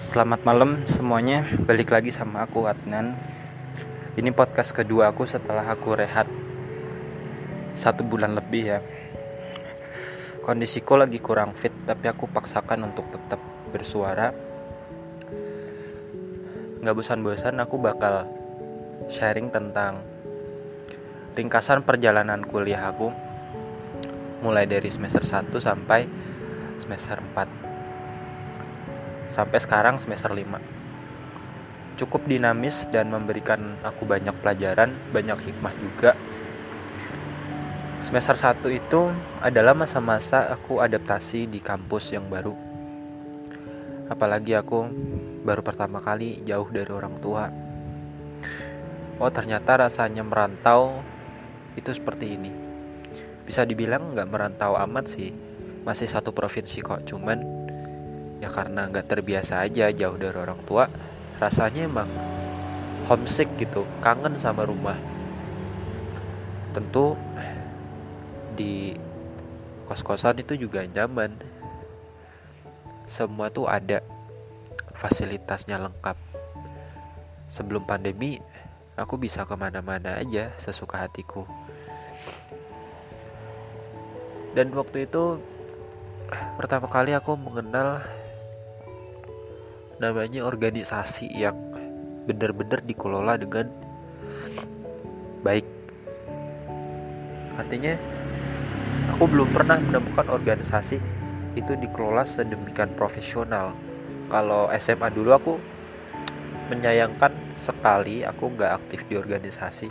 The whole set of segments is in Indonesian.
Selamat malam semuanya, balik lagi sama aku Adnan. Ini podcast kedua aku setelah aku rehat Satu bulan lebih ya. Kondisiku lagi kurang fit Tapi aku paksakan untuk tetap bersuara. Gak bosan-bosan aku bakal sharing tentang Ringkasan perjalanan kuliah aku. Mulai dari semester 1 sampai semester 4 sampai sekarang semester 5 cukup dinamis dan memberikan aku banyak pelajaran banyak hikmah juga. Semester 1 itu adalah masa-masa aku adaptasi di kampus yang baru. Apalagi aku baru pertama kali jauh dari orang tua. Oh ternyata rasanya merantau itu seperti ini. Bisa dibilang nggak merantau amat sih. Masih satu provinsi kok cuman ya karena nggak terbiasa aja jauh dari orang tua rasanya emang homesick gitu kangen sama rumah. Tentu di kos-kosan itu juga nyaman. Semua tuh ada fasilitasnya lengkap. Sebelum pandemi aku bisa ke mana-mana aja sesuka hatiku. Dan waktu itu pertama kali aku mengenal namanya organisasi yang benar-benar dikelola dengan baik. Artinya aku belum pernah menemukan organisasi itu dikelola sedemikian profesional. Kalau SMA dulu aku menyayangkan sekali aku nggak aktif di organisasi.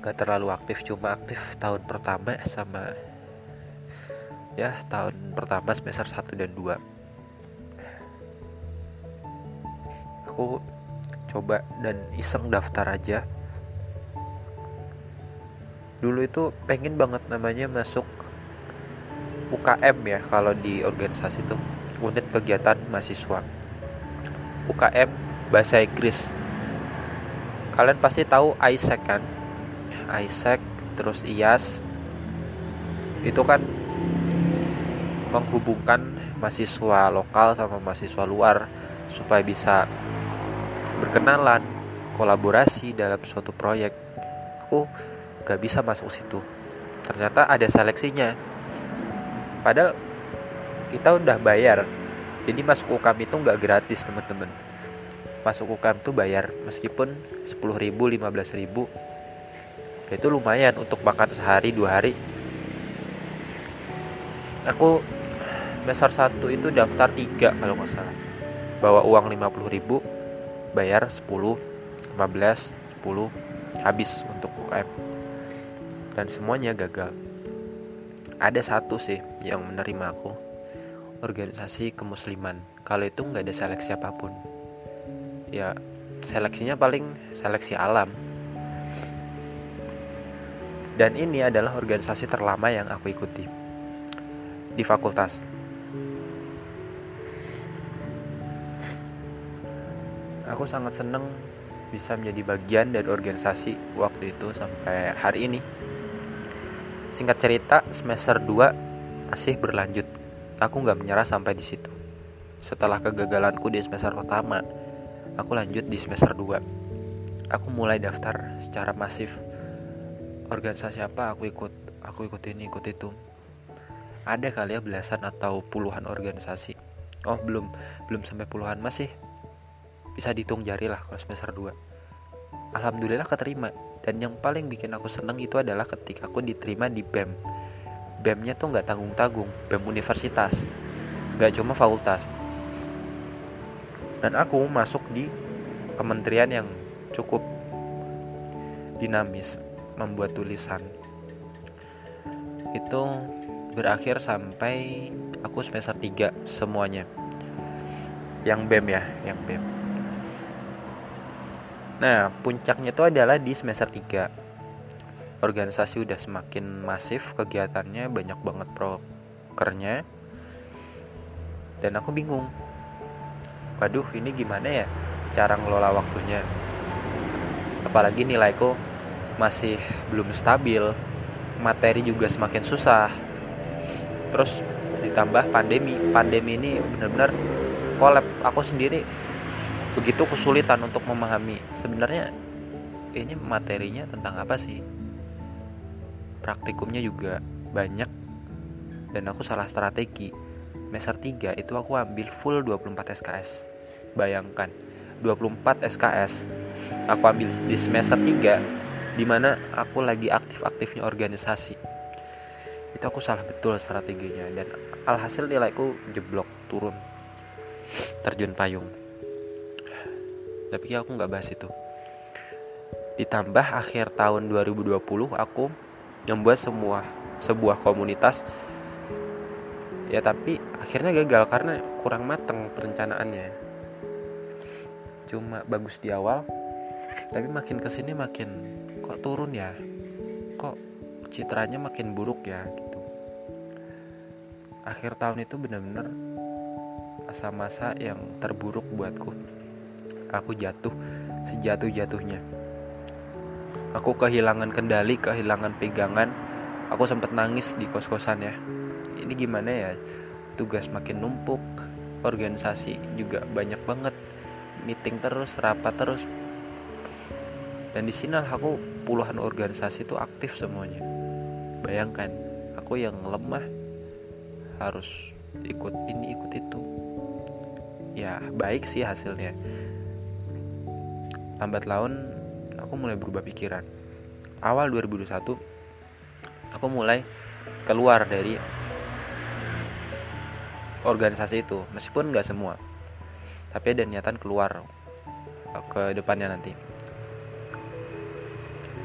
Nggak terlalu aktif cuma aktif tahun pertama sama ya tahun pertama semester 1 dan 2 aku coba dan iseng daftar aja. Dulu itu pengen banget namanya masuk UKM ya kalau di organisasi itu unit kegiatan mahasiswa. UKM bahasa Inggris. Kalian pasti tahu ISEC kan? ISEC terus IAS itu kan menghubungkan mahasiswa lokal sama mahasiswa luar supaya bisa berkenalan, kolaborasi dalam suatu proyek. Aku gak bisa masuk situ. Ternyata ada seleksinya. Padahal kita udah bayar. Jadi masuk UKM itu nggak gratis teman-teman. Masuk UKM tuh bayar meskipun 10 ribu, 15 ribu. Itu lumayan untuk makan sehari dua hari. Aku semester 1 itu daftar 3 kalau nggak salah. Bawa uang 50 ribu bayar 10 15 10 habis untuk UKM dan semuanya gagal. Ada satu sih yang menerima aku organisasi kemusliman. Kalau itu nggak ada seleksi apa pun. Ya seleksinya paling seleksi alam. Dan ini adalah organisasi terlama yang aku ikuti. Di fakultas aku sangat seneng bisa menjadi bagian dari organisasi waktu itu sampai hari ini. Singkat cerita semester 2 masih berlanjut. Aku nggak menyerah sampai di situ. Setelah kegagalanku di semester pertama aku lanjut di semester 2 aku mulai daftar secara masif. Organisasi apa aku ikut aku ikut ini ikut itu. Ada kali ya belasan atau puluhan organisasi. Oh belum belum sampai puluhan masih bisa dihitung jari lah kalau semester 2 Alhamdulillah keterima. Dan yang paling bikin aku seneng itu adalah ketika aku diterima di BEM BEM-nya tuh nggak tanggung-tanggung. BEM universitas. Nggak cuma fakultas. Dan aku masuk di kementerian yang cukup dinamis membuat tulisan. Itu berakhir sampai aku semester 3 semuanya. Yang BEM ya yang BEM Nah, puncaknya itu adalah di semester 3. Organisasi udah semakin masif kegiatannya, banyak banget prokernya. Dan aku bingung. Waduh, ini gimana ya cara ngelola waktunya? Apalagi nilaiku masih belum stabil, materi juga semakin susah. Terus ditambah pandemi. Pandemi ini benar-benar collab aku sendiri begitu kesulitan untuk memahami. Sebenarnya ini materinya tentang apa sih? Praktikumnya juga banyak. Dan aku salah strategi. Semester 3 itu aku ambil full 24 SKS bayangkan 24 SKS aku ambil di semester 3 di mana aku lagi aktif-aktifnya organisasi. Itu aku salah betul strateginya. Dan alhasil nilaiku jeblok turun. Terjun payung tapi aku nggak bahas itu. Ditambah akhir tahun 2020 aku membuat semua sebuah komunitas. Ya tapi akhirnya gagal karena kurang mateng perencanaannya. Cuma bagus di awal tapi makin ke sini makin kok turun ya? Kok citranya makin buruk ya gitu. Akhir tahun itu benar-benar masa-masa yang terburuk buatku aku jatuh sejatuh-jatuhnya. Aku kehilangan kendali kehilangan pegangan. Aku sempat nangis di kos-kosan ya. Ini gimana ya? Tugas makin numpuk organisasi juga banyak banget. Meeting terus rapat terus. Dan di sini aku puluhan organisasi itu aktif semuanya. Bayangkan aku yang lemah harus ikut ini ikut itu. Ya baik sih hasilnya lambat laun aku mulai berubah pikiran. Awal 2021 aku mulai keluar dari organisasi itu meskipun nggak semua tapi ada niatan keluar ke depannya nanti.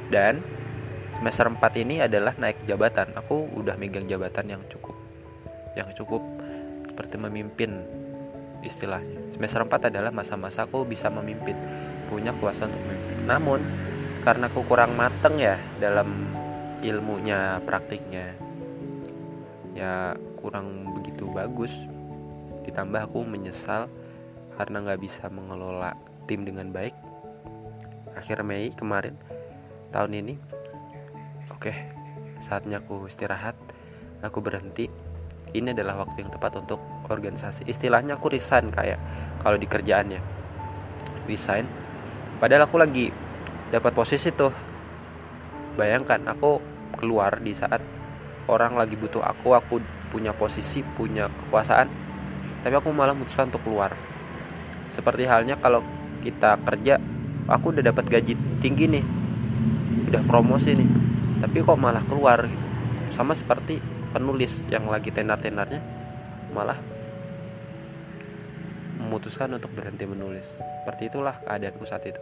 Dan semester 4 ini adalah naik jabatan. Aku udah megang jabatan yang cukup yang cukup seperti memimpin istilahnya. Semester 4 adalah masa-masa aku bisa memimpin punya kuasa untuk memimpin namun karena aku kurang mateng ya dalam ilmunya praktiknya ya kurang begitu bagus ditambah aku menyesal karena nggak bisa mengelola tim dengan baik. Akhir Mei kemarin tahun ini oke saatnya aku istirahat aku berhenti. Ini adalah waktu yang tepat untuk organisasi. Istilahnya aku resign kayak kalau di kerjaannya. Resign padahal aku lagi dapat posisi tuh. Bayangkan aku keluar di saat orang lagi butuh aku aku punya posisi punya kekuasaan tapi aku malah memutuskan untuk keluar. Seperti halnya kalau kita kerja aku udah dapat gaji tinggi nih udah promosi nih tapi kok malah keluar gitu. Sama seperti penulis yang lagi tenar-tenarnya malah memutuskan untuk berhenti menulis seperti itulah keadaanku saat itu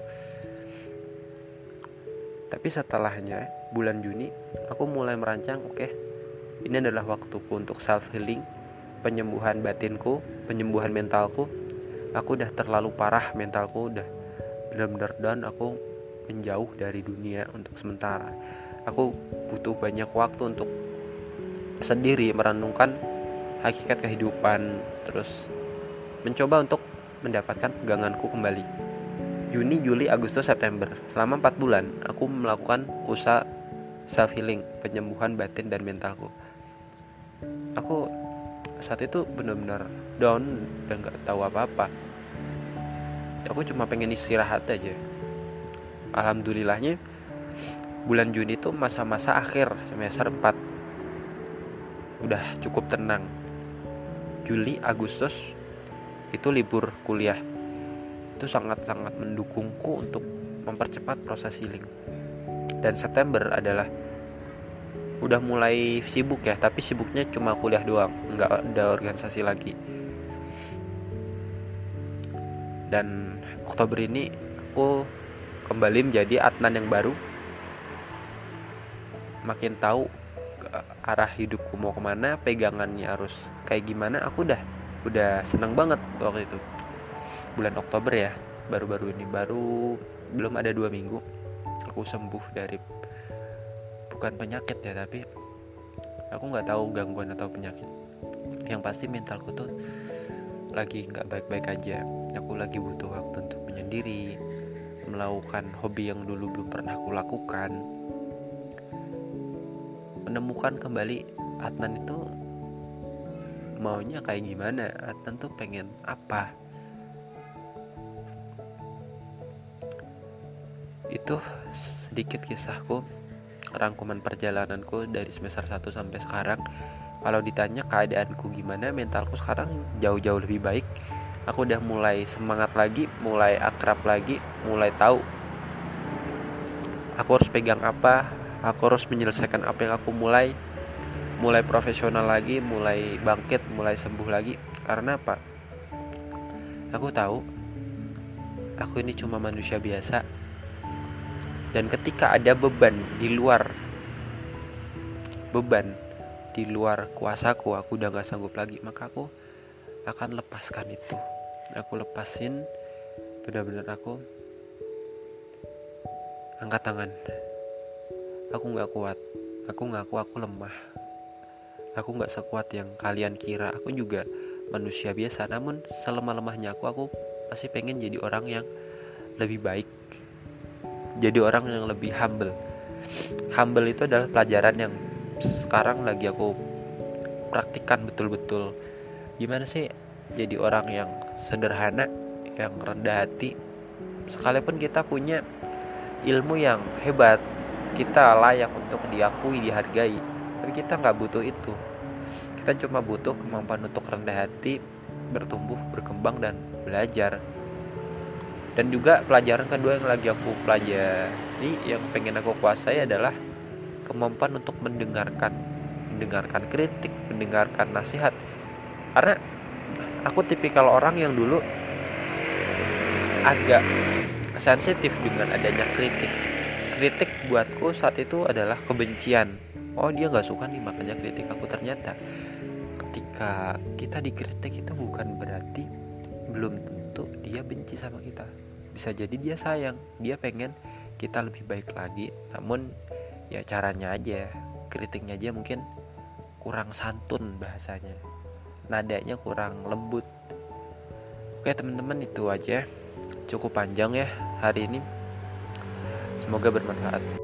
tapi setelahnya bulan Juni aku mulai merancang oke okay, ini adalah waktuku untuk self healing, penyembuhan batinku, penyembuhan mentalku. Aku udah terlalu parah mentalku udah benar-benar dan aku menjauh dari dunia untuk sementara. Aku butuh banyak waktu untuk sendiri merenungkan hakikat kehidupan terus mencoba untuk mendapatkan peganganku kembali. Juni, Juli, Agustus, September. Selama 4 bulan aku melakukan usaha self healing, penyembuhan batin dan mentalku. Aku saat itu benar-benar down dan nggak tahu apa-apa. Aku cuma pengen istirahat aja. Alhamdulillahnya bulan Juni itu masa-masa akhir semester 4 udah cukup tenang. Juli Agustus itu libur kuliah. Itu sangat-sangat mendukungku untuk mempercepat proses healing. Dan September adalah udah mulai sibuk ya tapi sibuknya cuma kuliah doang nggak ada organisasi lagi. Dan Oktober ini aku kembali menjadi Adnan yang baru. Makin tahu arah hidupku mau ke mana pegangannya harus kayak gimana aku udah udah seneng banget waktu itu. Bulan Oktober ya baru-baru ini. Baru belum ada dua minggu aku sembuh dari bukan penyakit ya tapi aku nggak tahu gangguan atau penyakit. Yang pasti mentalku tuh lagi nggak baik-baik aja. Aku lagi butuh waktu untuk menyendiri melakukan hobi yang dulu belum pernah aku lakukan. Menemukan kembali Adnan itu maunya kayak gimana? Tentu pengen apa? Itu sedikit kisahku rangkuman perjalananku dari semester 1 sampai sekarang. Kalau ditanya keadaanku gimana mentalku sekarang jauh-jauh lebih baik. Aku udah mulai semangat lagi mulai akrab lagi mulai tahu aku harus pegang apa aku harus menyelesaikan apa yang aku mulai mulai profesional lagi mulai bangkit mulai sembuh lagi. Karena apa? Aku tahu aku ini cuma manusia biasa. Dan ketika ada beban di luar beban di luar kuasaku aku udah gak sanggup lagi maka aku akan lepaskan itu. Aku lepasin benar-benar aku angkat tangan. Aku nggak kuat aku ngaku aku lemah aku nggak sekuat yang kalian kira. Aku juga manusia biasa namun selemah-lemahnya aku aku masih pengen jadi orang yang lebih baik. Jadi orang yang lebih humble. Humble itu adalah pelajaran yang sekarang lagi aku praktikkan betul-betul. Gimana sih jadi orang yang sederhana yang rendah hati? Sekalipun kita punya ilmu yang hebat kita layak untuk diakui dihargai tapi kita nggak butuh itu. Kita cuma butuh kemampuan untuk rendah hati bertumbuh berkembang dan belajar. Dan juga pelajaran kedua yang lagi aku pelajari yang pengen aku kuasai adalah kemampuan untuk mendengarkan mendengarkan kritik mendengarkan nasihat. Karena aku tipikal orang yang dulu agak sensitif dengan adanya kritik. Kritik buatku saat itu adalah kebencian oh dia nggak suka nih makanya kritik aku. Ternyata ketika kita dikritik itu bukan berarti belum tentu dia benci sama kita. Bisa jadi dia sayang dia pengen kita lebih baik lagi. Namun ya caranya aja kritiknya aja mungkin kurang santun bahasanya. Nadanya kurang lembut. Oke teman-teman itu aja. Cukup panjang ya hari ini. Semoga bermanfaat